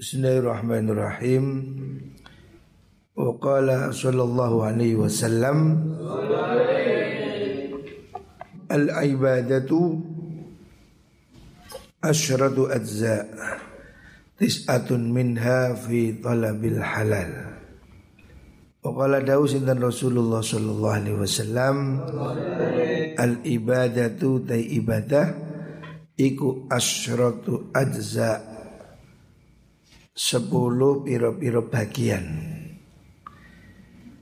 Bismillahirrahmanirrahim. Wa qala sallallahu alaihi wasallam Al-ibadatu asyratu ajza tis'atun minha fi talabil halal Wa qala dawu sinten Rasulullah sallallahu alaihi wasallam Al ibadatu ta ibadah iku asyratu ajza sepuluh piro-piro bagian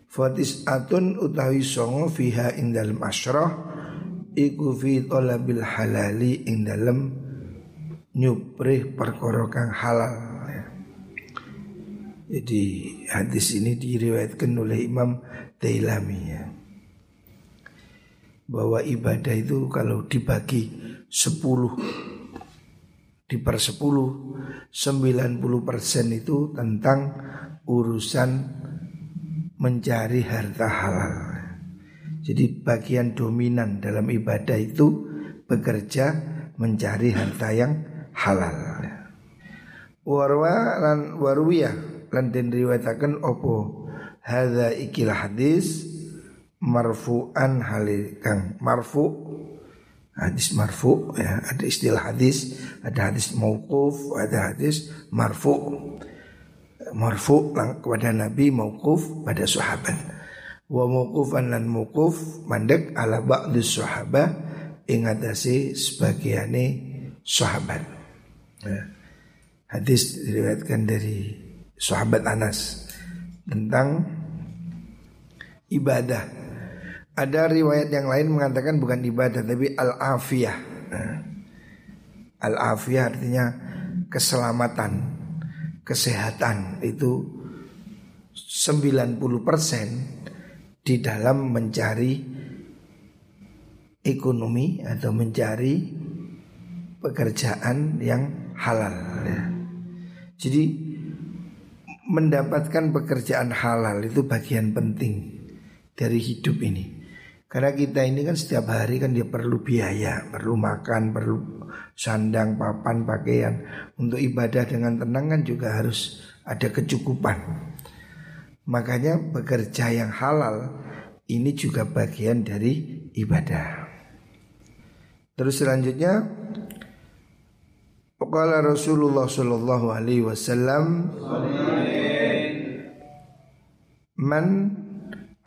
Fatis atun utawi songo fiha ing dalam asyrah Iku fi tolabil halali ing dalam nyuprih perkara kang halal. Jadi hadis ini diriwayatkan oleh Imam Tailami ya. Bahwa ibadah itu kalau dibagi sepuluh di per 10 90% itu tentang urusan mencari harta halal. Jadi bagian dominan dalam ibadah itu bekerja mencari harta yang halal. Warwa lan warwiyah lan den riwayataken opo hadza ikil hadis marfu'an halikang marfu' hadis marfu ya ada istilah hadis ada hadis mauquf ada hadis marfu. Marfu kepada nabi mauquf pada sahabat. Wa mauqufan lan mauquf mandek ala ba'di sahabat ing atase sebagiane sahabat. Ya. hadis diriwayatkan dari sahabat Anas tentang ibadah ada riwayat yang lain mengatakan bukan ibadah tapi al-afiyah. Nah, al-afiyah artinya keselamatan, kesehatan itu 90% di dalam mencari ekonomi atau mencari pekerjaan yang halal ya. Jadi mendapatkan pekerjaan halal itu bagian penting dari hidup ini. Karena kita ini kan setiap hari kan dia perlu biaya, perlu makan, perlu sandang, papan, pakaian. Untuk ibadah dengan tenang kan juga harus ada kecukupan. Makanya bekerja yang halal ini juga bagian dari ibadah. Terus selanjutnya Qala Rasulullah sallallahu alaihi wasallam Man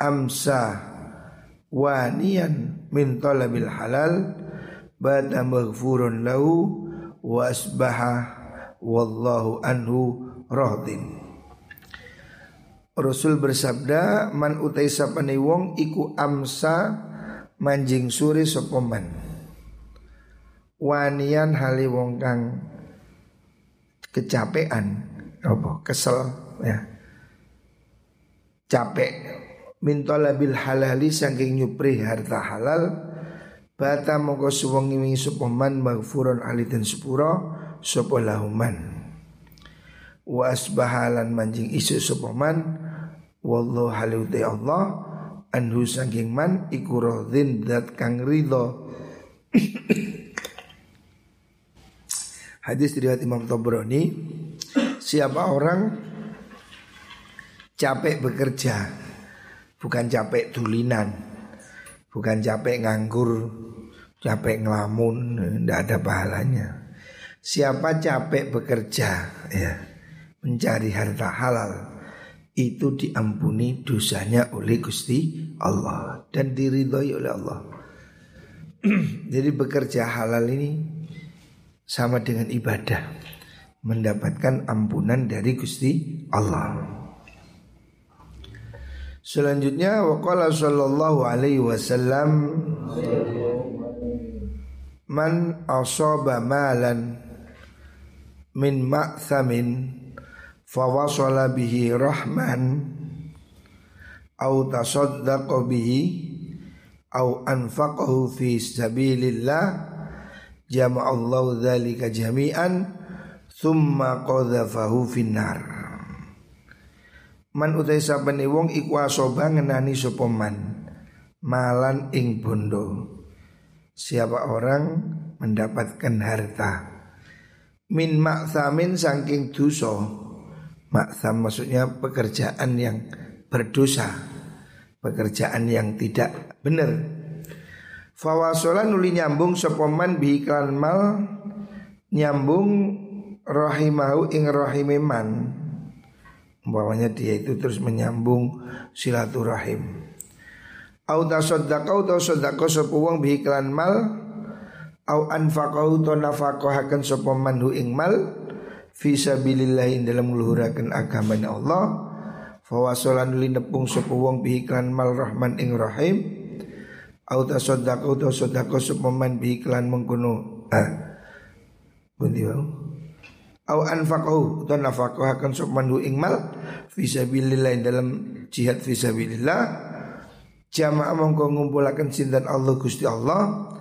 amsa waniyan min talabil halal bada maghfurun lahu wa asbaha wallahu anhu rahdin. Rasul bersabda man utai sapane wong iku amsa manjing suri sapa man. Wanian hali wong kang kecapean apa kesel ya. Capek min talabil halali saking nyupri harta halal. Bata mongko suwengi wingi sapa man maghfurun aliten sepura sapa lahuman wa asbahalan manjing isu sapa man wallahu haluti Allah anhu saking man iku radhin dat kang ridho Hadis diriwayat Imam Tabrani Siapa orang capek bekerja bukan capek tulinan, bukan capek nganggur, capek ngelamun, tidak ada pahalanya. Siapa capek bekerja, ya, mencari harta halal, itu diampuni dosanya oleh Gusti Allah dan diridhoi oleh Allah. Jadi bekerja halal ini sama dengan ibadah, mendapatkan ampunan dari Gusti Allah. Selanjutnya waqala sallallahu alaihi wasallam Man asaba malan min ma'thamin fawasala bihi rahman au tasaddaqa bihi au anfaqahu fi sabilillah jama'allahu dzalika jami'an thumma qadhafahu finnar Man utai sabane wong iku asoba ngenani sapa man malan ing bondo. Siapa orang mendapatkan harta min maksamin saking dosa. Maksam maksudnya pekerjaan yang berdosa, pekerjaan yang tidak benar. Fawasola nuli nyambung sopoman bihiklan mal nyambung rahimahu ing rahimeman. Umpamanya dia itu terus menyambung silaturahim. Au tasaddaqau ta sedekah sapa wong bi iklan mal au anfaqau ta nafaqahaken sapa manhu ing mal fi sabilillah dalam ngluhuraken agama Allah fa wasalan linepung sapa wong bi iklan mal rahman ing rahim au tasaddaqau ta sedekah sapa man bi iklan mengkono ah bundi wae au anfaqahu ta nafaqahaken sapa manhu ing mal fi sabilillah dalam jihad fi sabilillah. Jamaah mongko ngumpulaken sinten Allah Gusti Allah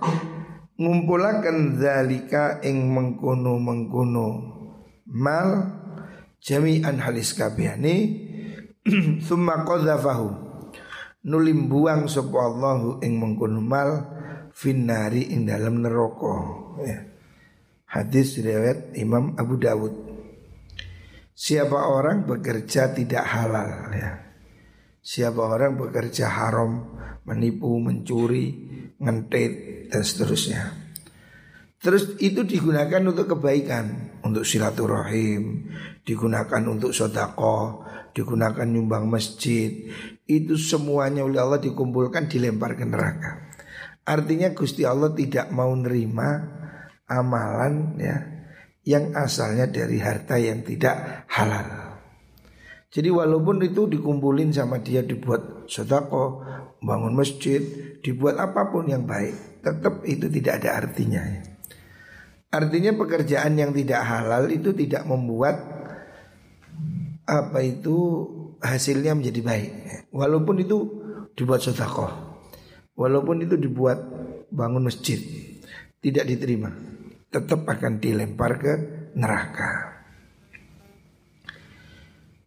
ngumpulaken zalika ing mengkono mengkono mal jami'an halis kabehane. Summa qadzafahu nulim buang sapa Allahu ing mengkono mal finnari ing dalam neraka. Ya. Hadis riwayat Imam Abu Dawud Siapa orang bekerja tidak halal ya Siapa orang bekerja haram, menipu, mencuri, ngentet dan seterusnya. Terus itu digunakan untuk kebaikan, untuk silaturahim, digunakan untuk sodako, digunakan nyumbang masjid. Itu semuanya oleh Allah dikumpulkan dilempar ke neraka. Artinya Gusti Allah tidak mau nerima amalan ya yang asalnya dari harta yang tidak halal. Jadi walaupun itu dikumpulin sama dia dibuat sodako, bangun masjid, dibuat apa pun yang baik, tetap itu tidak ada artinya. Artinya pekerjaan yang tidak halal itu tidak membuat apa itu hasilnya menjadi baik. Walaupun itu dibuat sodako, walaupun itu dibuat bangun masjid, tidak diterima, tetap akan dilempar ke neraka.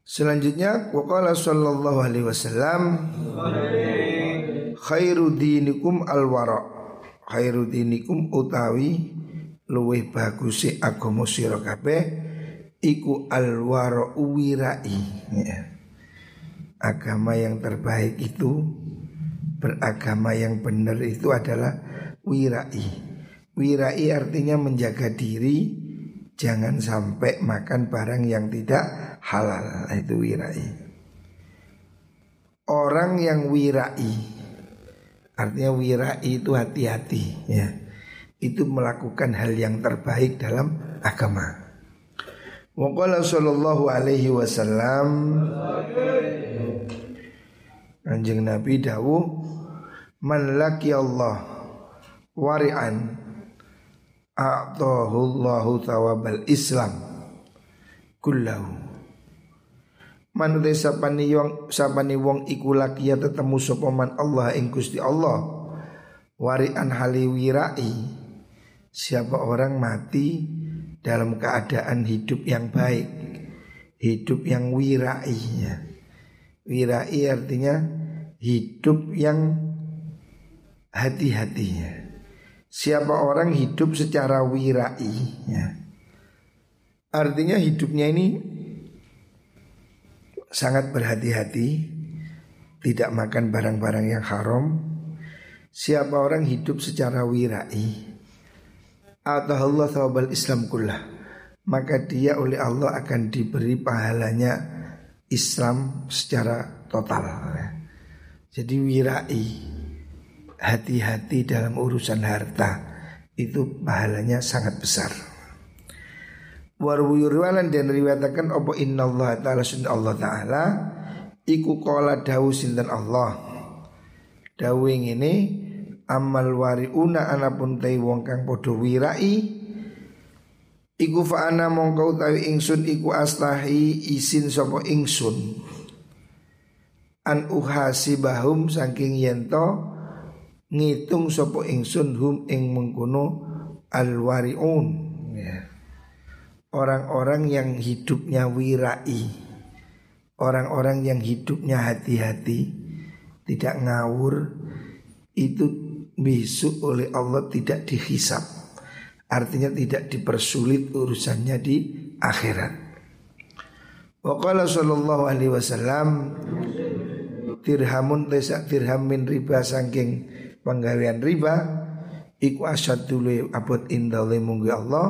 Selanjutnya waqala sallallahu alaihi wasallam khairu dinikum alwara khairu dinikum utawi luwih bagus agama sira kabeh iku alwara wirai ya. agama yang terbaik itu beragama yang benar itu adalah wirai wirai artinya menjaga diri jangan sampai makan barang yang tidak halal itu wirai. Orang yang wirai artinya wirai itu hati-hati ya. Itu melakukan hal yang terbaik dalam agama. Waqala sallallahu alaihi wasallam Anjing Nabi dawuh Man laki Allah wari'an A'tahu Allahu thawabal Islam Kullahu Manute sapani wong sapani wong iku lakia tetemu sapa man Allah ing Gusti Allah. Warian hali wirai. Siapa orang mati dalam keadaan hidup yang baik, hidup yang wirai ya. Wirai artinya hidup yang hati-hatinya. Siapa orang hidup secara wirai ya. Artinya hidupnya ini sangat berhati-hati tidak makan barang-barang yang haram. Siapa orang hidup secara wirai atau Allah thawabal Islam kullah maka dia oleh Allah akan diberi pahalanya Islam secara total. Jadi wirai hati-hati dalam urusan harta itu pahalanya sangat besar. Warwuyurwalan dan riwayatakan Apa inna Allah ta'ala sunna Allah ta'ala? Iku kola dawu sinten Allah. Dawu ini Amal wariuna anapun tai wong kang podo wirai Iku fa'ana mongkau tawi ingsun Iku astahi isin sopo ingsun. An uhasibahum saking yento Ngitung sopo ingsun hum ing mengkuno alwariun ya orang-orang yang hidupnya wirai, orang-orang yang hidupnya hati-hati, tidak ngawur, itu besok oleh Allah tidak dihisap. Artinya tidak dipersulit urusannya di akhirat. Waqala sallallahu alaihi wasallam dirhamun tesak dirham min riba saking penggawean riba iku asyaddu abot indah munggu Allah.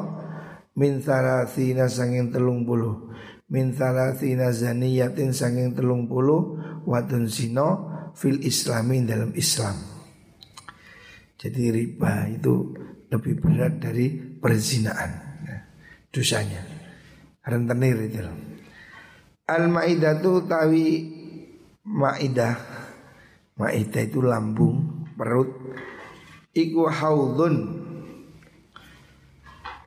Min thalathina sanging telung puluh. Min thalathina zaniyatin sanging telung puluh. Wadun sino fil islami dalam Islam. Jadi riba itu lebih berat dari perzinaan nah, dosanya. Rentenir itu Al-Maidah itu tawi Maidah. Maidah itu lambung perut. Iku haudun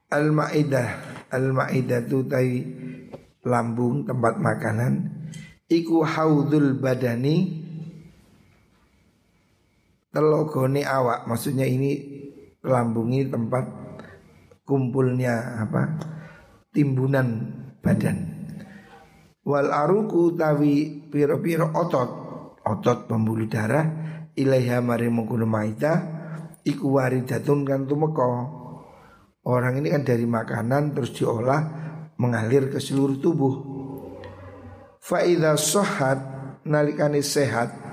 Al-Ma'idah. Al-Ma'idah itu tadi lambung tempat makanan. Iku haudul badani. Telogone awak. Maksudnya ini lambungi tempat kumpulnya apa? Timbunan badan. Wal aruku tawi piro-piro otot. Otot pembuluh darah ilaiha mari mengkuno maida iku waridatun kan tumeka. Orang ini kan dari makanan terus diolah mengalir ke seluruh tubuh. Faida sohat nalikani sehat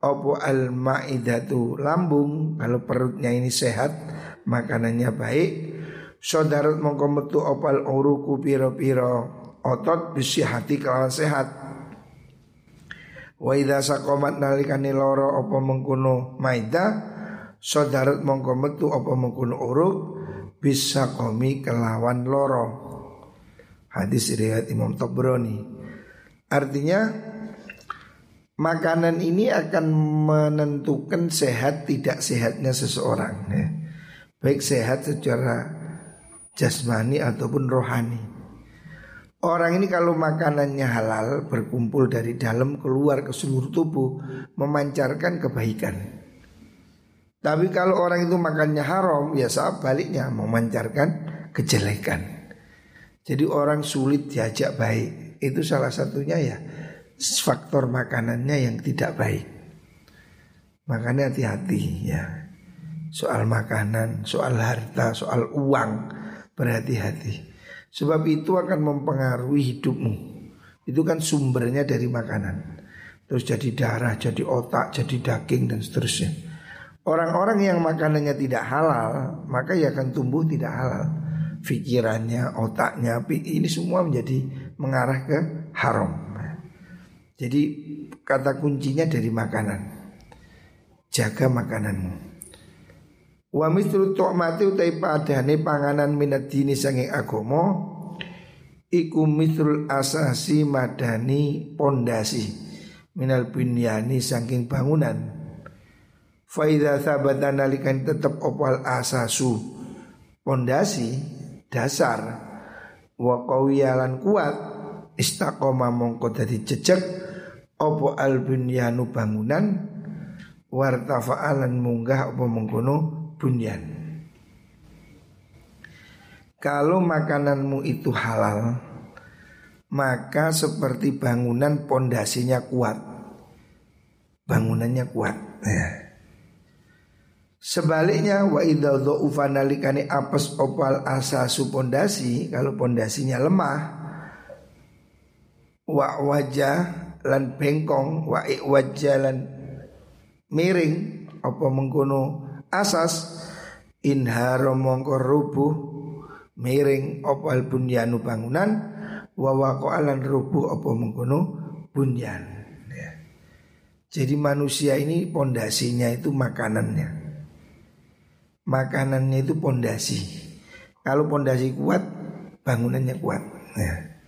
Opo al maidatu lambung? Kalau perutnya ini sehat Makanannya baik Saudarat mongko metu opal uruku piro piro Otot bisi hati kelawan sehat Wa idha sakomat nalikani loro opo mengkuno maida Saudarat mongko metu opo mengkuno uruk bisa komi kelawan loro Hadis riwayat Imam Tabrani. Artinya Makanan ini akan menentukan sehat tidak sehatnya seseorang ya. Baik sehat secara jasmani ataupun rohani Orang ini kalau makanannya halal berkumpul dari dalam keluar ke seluruh tubuh Memancarkan kebaikan tapi kalau orang itu makannya haram, ya saat baliknya memancarkan kejelekan. Jadi orang sulit diajak baik. Itu salah satunya ya faktor makanannya yang tidak baik. Makanya hati-hati ya. Soal makanan, soal harta, soal uang berhati-hati. Sebab itu akan mempengaruhi hidupmu. Itu kan sumbernya dari makanan. Terus jadi darah, jadi otak, jadi daging dan seterusnya. Orang-orang yang makanannya tidak halal Maka ya akan tumbuh tidak halal Fikirannya, otaknya Ini semua menjadi mengarah ke haram Jadi kata kuncinya dari makanan Jaga makananmu Wa mithlu tu'mati utai padane panganan minat dini sanging agomo Iku mithrul asasi madani pondasi Minal binyani sangking bangunan. Faida sabata nalikan tetap opal asasu? Pondasi dasar. Wa qawiyalan kuat Istaqoma mongko dadi jejak Opo al bunyanu bangunan? Wartafa'alan munggah opo mengkono bunyan Kalau makananmu itu halal Maka seperti bangunan pondasinya kuat Bangunannya kuat ya. Sebaliknya wa idza apes opal asasu pondasi kalau pondasinya lemah wa wajah lan bengkong wa wajah lan miring apa mengkono asas inharo mongko rubuh miring opal bunyanu bangunan wa waqo alan rubuh apa mengkono bunyan ya. Jadi manusia ini pondasinya itu makanannya makanannya itu pondasi. Kalau pondasi kuat, bangunannya kuat. Ya.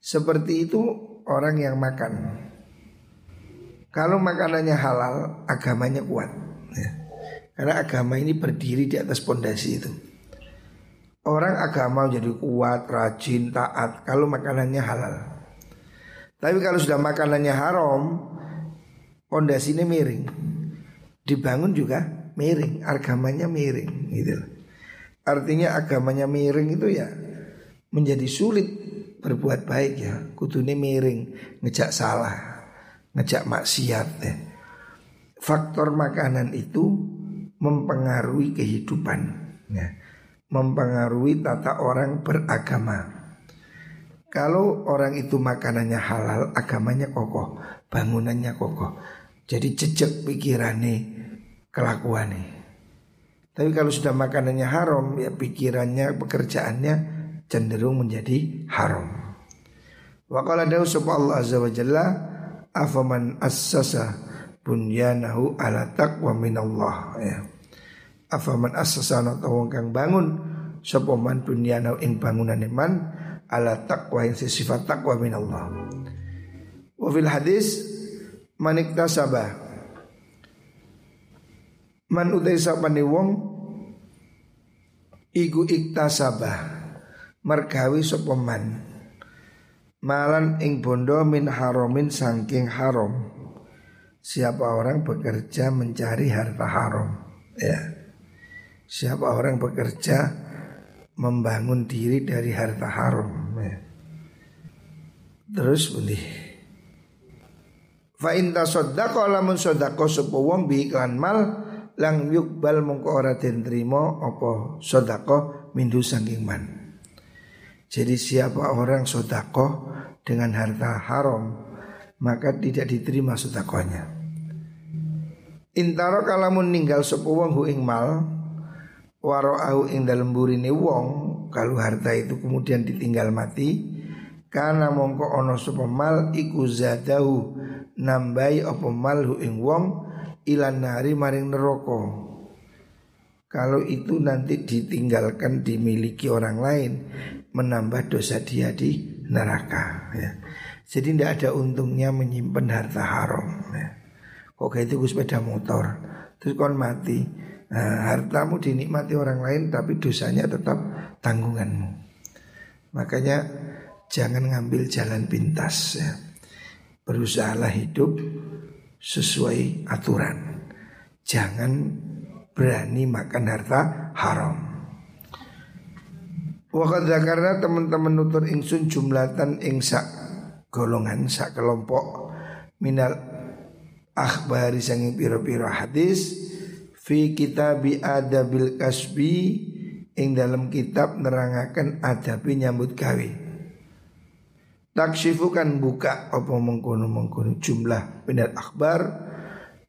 Seperti itu orang yang makan. Kalau makanannya halal, agamanya kuat. Ya. Karena agama ini berdiri di atas pondasi itu. Orang agama jadi kuat, rajin, taat kalau makanannya halal. Tapi kalau sudah makanannya haram, pondasinya miring. Dibangun juga miring, agamanya miring gitu. Artinya agamanya miring itu ya menjadi sulit berbuat baik ya. Kudune miring, ngejak salah, ngejak maksiat ya. Faktor makanan itu mempengaruhi kehidupan ya. mempengaruhi tata orang beragama. Kalau orang itu makanannya halal, agamanya kokoh, bangunannya kokoh. Jadi jejak pikirannya, kelakuannya. Tapi kalau sudah makanannya haram, ya pikirannya, pekerjaannya cenderung menjadi haram. Wa qala dawu Allah azza wa jalla afaman assasa bunyanahu ala taqwa minallah ya. Afaman assasa wong kang bangun sapa man bunyanahu ing bangunan iman ala taqwa yang sifat taqwa minallah. Wa fil hadis manik tasabah Man utai sapane wong iku iktasabah mergawi sapa man malan ing bondo min haromin sangking haram. Siapa orang bekerja mencari harta haram. Ya siapa orang bekerja membangun diri dari harta haram ya. terus bunyi Fa in tasaddaqa lamun sedekah sapa wong bi iklan mal lang yukbal mongko ora den trimo apa sedekah mindu saking man. Jadi siapa orang sedekah dengan harta haram maka tidak diterima sedekahnya. Intaro kalamun ninggal sapa wong hu ing mal au ing dalem burine wong kalau harta itu kemudian ditinggal mati karena mongko ono sapa mal iku zadahu nambahi apa mal hu ing wong ilan nari maring neraka. Kalau itu nanti ditinggalkan dimiliki orang lain menambah dosa dia di neraka ya. Jadi tidak ada untungnya menyimpan harta haram ya. Kok kayak itu sepeda motor Terus kon mati nah, Hartamu dinikmati orang lain Tapi dosanya tetap tanggunganmu Makanya Jangan ngambil jalan pintas ya. Berusahalah hidup sesuai aturan. Jangan berani makan harta haram. Waktu karena teman-teman nutur ingsun jumlatan ingsa golongan sak kelompok minal akhbari sangi piro-piro hadis fi kitabi adabil kasbi ing dalam kitab nerangaken adabi nyambut gawe. Taksifu kan buka apa mengkono mengkono jumlah benar akbar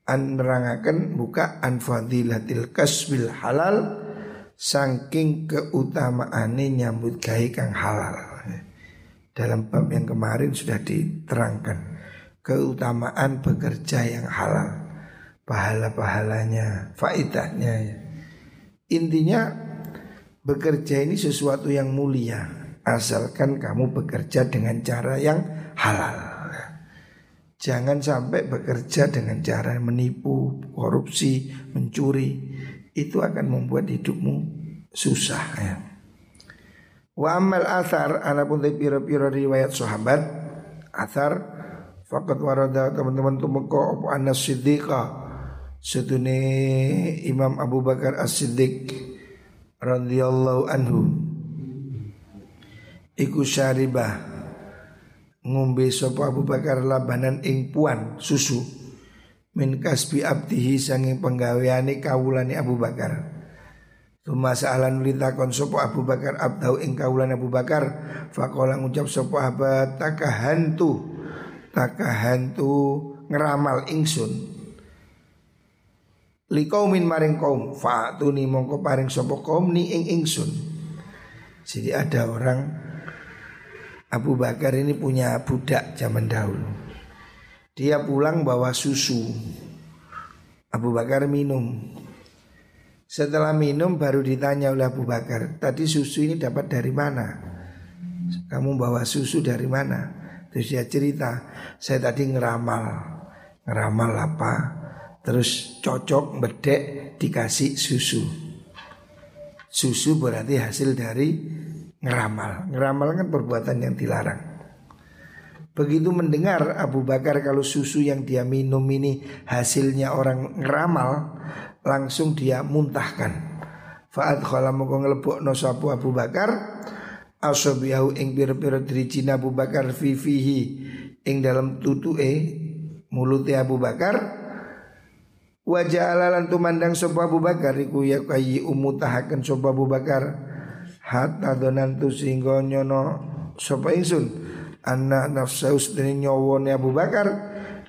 an nerangaken buka an fadilatil kasbil halal saking keutamaane nyambut gawe kang halal. Dalam bab yang kemarin sudah diterangkan keutamaan bekerja yang halal, pahala-pahalanya, faidahnya. Intinya bekerja ini sesuatu yang mulia asalkan kamu bekerja dengan cara yang halal. Jangan sampai bekerja dengan cara menipu, korupsi, mencuri. Itu akan membuat hidupmu susah ya. Wa amal athar anapun piro-piro riwayat sahabat athar fakat warada teman-teman tumeka apa anas siddiqa sedune Imam Abu Bakar As-Siddiq radhiyallahu anhu. Iku syaribah ngombe sapa Abu Bakar labanan ing puan susu. Min kasbi abdihi sanging penggaweane kawulane Abu Bakar. Tuma sa'alan litakon sapa Abu Bakar abdau ing kawulan Abu Bakar faqala ngucap sapa abad takahantu takahantu ngeramal ingsun likaumin maring kaum fa'tuni mongko paring sapa kaum ni ing ingsun. Jadi ada orang Abu Bakar ini punya budak zaman dahulu. Dia pulang bawa susu. Abu Bakar minum. Setelah minum baru ditanya oleh Abu Bakar, tadi susu ini dapat dari mana? Kamu bawa susu dari mana? Terus dia cerita, saya tadi ngeramal. Ngeramal apa? Terus cocok bedek dikasih susu. Susu berarti hasil dari ngeramal. Ngeramal kan perbuatan yang dilarang. Begitu mendengar Abu Bakar kalau susu yang dia minum ini hasilnya orang ngeramal, langsung dia muntahkan. Fa'ad khala moko nglebokno sapa Abu Bakar asabiyahu ing pira-pira drijine Abu Bakar fi fihi ing dalam tutuke mulute Abu Bakar wajah alalan tumandang sapa Abu Bakar iku ya kayi umutahaken sapa Abu Bakar hatta donantu sehingga nyono sapa ingsun anna nafsu sedene nyawone Abu Bakar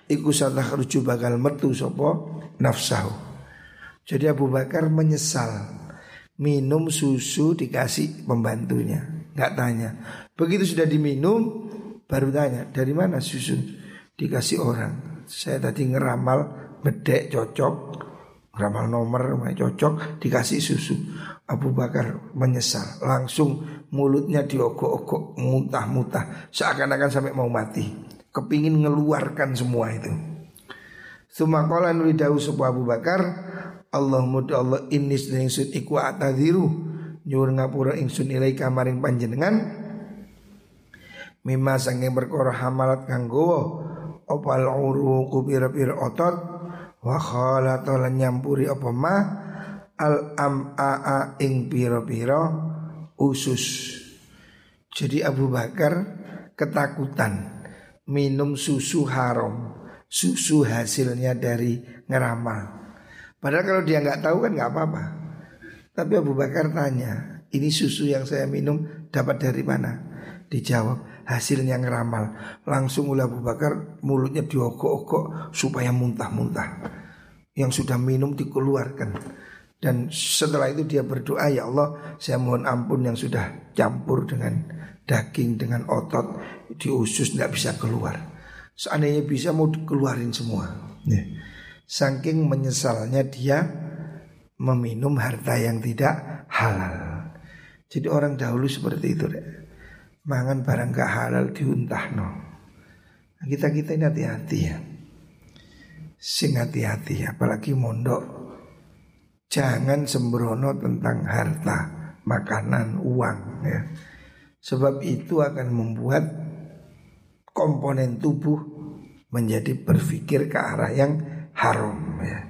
iku satah ruju bakal metu sapa nafsahu. Jadi Abu Bakar menyesal minum susu dikasih pembantunya, nggak tanya. Begitu sudah diminum baru tanya dari mana susu dikasih orang. Saya tadi ngeramal bedek cocok, ngeramal nomor cocok dikasih susu. Abu Bakar menyesal, langsung mulutnya diogok-ogok, muntah-muntah, seakan-akan sampai mau mati. Kepingin ngeluarkan semua itu. Sumakolan widahu sebuah Abu Bakar, Allah muda Allah ini ingsun iku atadiru nyur ngapura ingsun ilai kamaring panjenengan mimma sange berkoro hamalat kanggo opal uru kubir-bir otot wa khala nyampuri apa ma al am'aa ing piro-piro usus. Jadi Abu Bakar ketakutan minum susu haram, susu hasilnya dari ngeramal. Padahal kalau dia nggak tahu kan nggak apa-apa. Tapi Abu Bakar tanya, ini susu yang saya minum dapat dari mana? Dijawab, hasilnya ngeramal. Langsung oleh Abu Bakar mulutnya diogok-ogok supaya muntah-muntah. Yang sudah minum dikeluarkan. Dan setelah itu dia berdoa ya Allah saya mohon ampun yang sudah campur dengan daging dengan otot di usus tidak bisa keluar. Seandainya bisa mau dikeluarin semua. Ya. Saking menyesalnya dia meminum harta yang tidak halal. Jadi orang dahulu seperti itu deh. Mangan barang gak halal diuntah no. Kita kita ini hati-hati ya. Sing hati-hati apalagi mondok jangan sembrono tentang harta, makanan, uang ya. Sebab itu akan membuat komponen tubuh menjadi berpikir ke arah yang haram ya.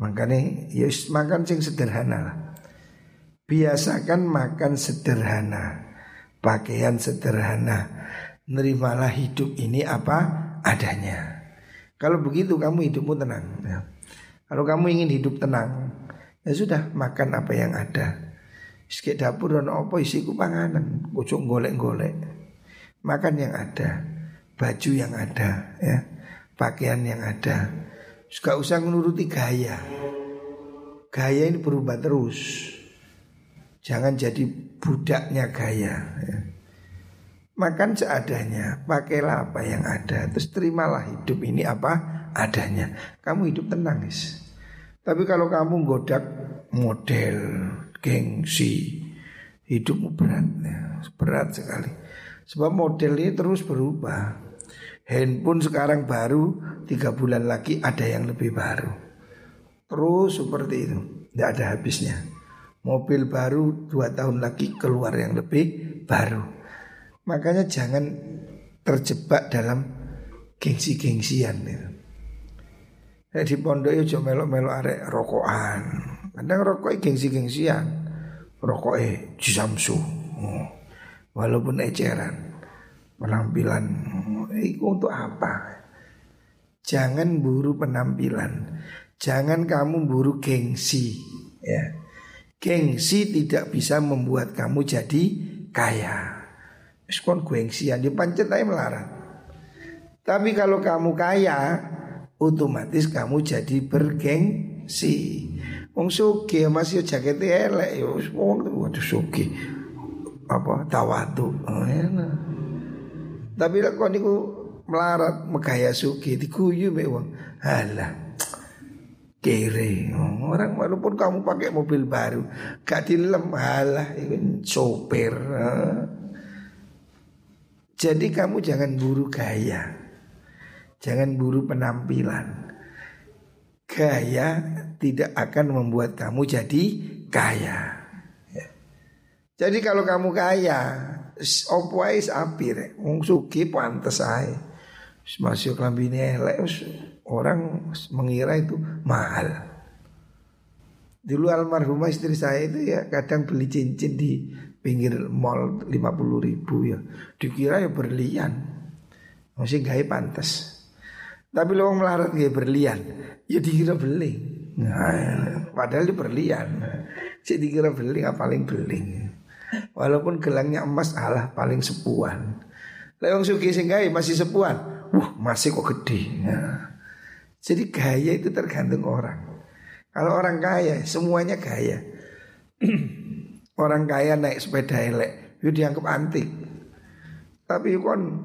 Makanya ya makan sing sederhana lah. Biasakan makan sederhana, pakaian sederhana. Nerimalah hidup ini apa adanya. Kalau begitu kamu hidupmu tenang. Ya. Kalau kamu ingin hidup tenang, Ya sudah makan apa yang ada. Sikit dapur dan apa isiku panganan, bocok golek-golek. Makan yang ada, baju yang ada, ya, pakaian yang ada. Gak usah menuruti gaya. Gaya ini berubah terus. Jangan jadi budaknya gaya. Ya. Makan seadanya, pakailah apa yang ada, terus terimalah hidup ini apa adanya. Kamu hidup tenang, guys. Tapi kalau kamu godak model, gengsi, hidupmu berat, ya, berat sekali. Sebab model ini terus berubah. Handphone sekarang baru tiga bulan lagi ada yang lebih baru. Terus seperti itu, tidak ada habisnya. Mobil baru dua tahun lagi keluar yang lebih baru. Makanya jangan terjebak dalam gengsi-gengsian. Nek di pondok yo melok-melok arek rokokan. Kadang rokok gengsi-gengsian. Rokoke Jisamsu. Oh. Walaupun eceran. Penampilan itu untuk apa? Jangan buru penampilan. Jangan kamu buru gengsi, ya. Gengsi tidak bisa membuat kamu jadi kaya. Sekon gengsian di pancet melarat. Tapi kalau kamu kaya, otomatis kamu jadi bergengsi. Wong suki masih jaket elek yo wong waduh suki. Apa tawatu. Oh. Tapi lek niku melarat megaya suki diguyu mek wong. Halah. Kere Orang walaupun kamu pakai mobil baru Gak dilem Halah itu sopir Jadi kamu jangan buru gaya Jangan buru penampilan. Gaya tidak akan membuat kamu jadi kaya. Ya. Jadi kalau kamu kaya, opo ae apir, wong sugih pantes ae. Masuk klambine elek orang mengira itu mahal. Dulu almarhumah istri saya itu ya kadang beli cincin di pinggir mall 50 ribu ya. Dikira ya berlian. Masih gaya pantas. Tapi lo melarat gak berlian, ya dikira beling. Nah, padahal di berlian. Si dikira beling, apa paling beling. Walaupun gelangnya emas Allah paling sepuan. Lewang sugi sing masih sepuan. Wah, masih kok gede. Ya. Jadi gaya itu tergantung orang. Kalau orang kaya semuanya gaya. orang kaya naik sepeda elek, itu dianggap antik. Tapi kon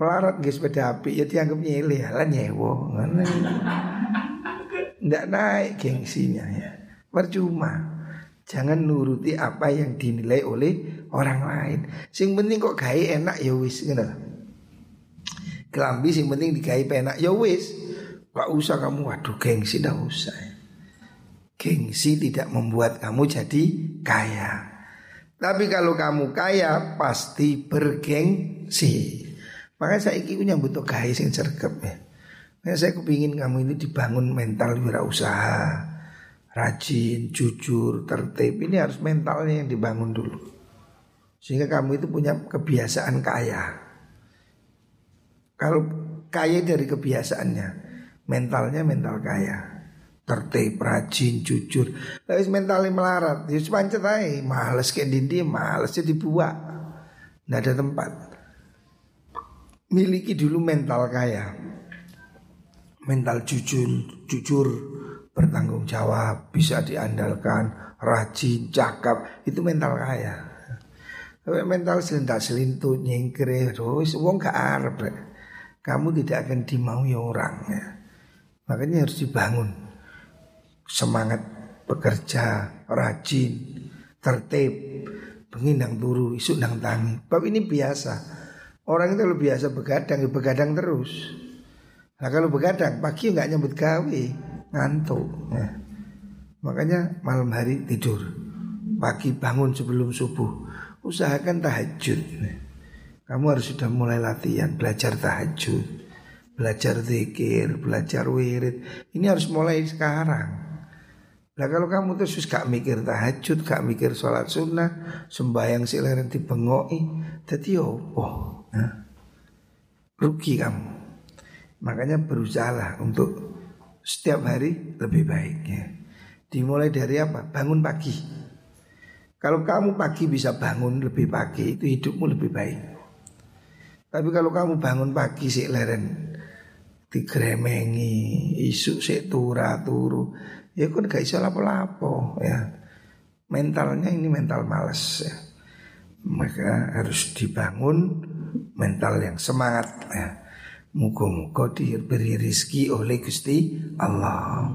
melarat nggak sepeda api, ya dianggap nyele, lah nyewo. Nggak naik gengsinya ya. Percuma. Jangan nuruti apa yang dinilai oleh orang lain. Sing penting kok gaya enak ya wis gitu. Kelambi sing penting digawe enak ya wis. Gak usah kamu waduh gengsi dah usah. Gengsi tidak membuat kamu jadi kaya. Tapi kalau kamu kaya pasti bergengsi. Makanya saya ingin butuh kaya sing cerkep ya. Nah, saya kepingin kamu ini dibangun mental wirausaha rajin, jujur, tertib. Ini harus mentalnya yang dibangun dulu. Sehingga kamu itu punya kebiasaan kaya. Kalau kaya dari kebiasaannya, mentalnya mental kaya. Tertib, rajin, jujur. Tapi mentalnya melarat, ya pancet aja. Males kayak dindi, males jadi buah. Nggak ada tempat. Miliki dulu mental kaya. Mental jujur, jujur, bertanggung jawab, bisa diandalkan, rajin, cakap, itu mental kaya. Tapi mental selintas selintut, nyengkere, terus wong gak arep. Kamu tidak akan dimaui orang ya. Makanya harus dibangun semangat bekerja, rajin, tertib, pengindang turu, isu nang tangi. Bab ini biasa. Orang itu lebih biasa begadang, ya begadang terus. Nah kalau begadang pagi nggak nyambut gawe, ngantuk. Ya. Makanya malam hari tidur, pagi bangun sebelum subuh. Usahakan tahajud. Ya. Kamu harus sudah mulai latihan belajar tahajud, belajar zikir, belajar wirid. Ini harus mulai sekarang. Nah kalau kamu terus gak mikir tahajud, gak mikir sholat sunnah, sembahyang silaran dibengoi, jadi opo, ya. rugi kamu. Makanya berusahalah untuk setiap hari lebih baik ya. Dimulai dari apa? Bangun pagi. Kalau kamu pagi bisa bangun lebih pagi itu hidupmu lebih baik. Tapi kalau kamu bangun pagi sih leren digremengi, isu sik tura turu, ya kan gak iso lapo-lapo ya. Mentalnya ini mental males ya. Maka harus dibangun mental yang semangat ya. Muka-muka diberi rizki oleh Gusti Allah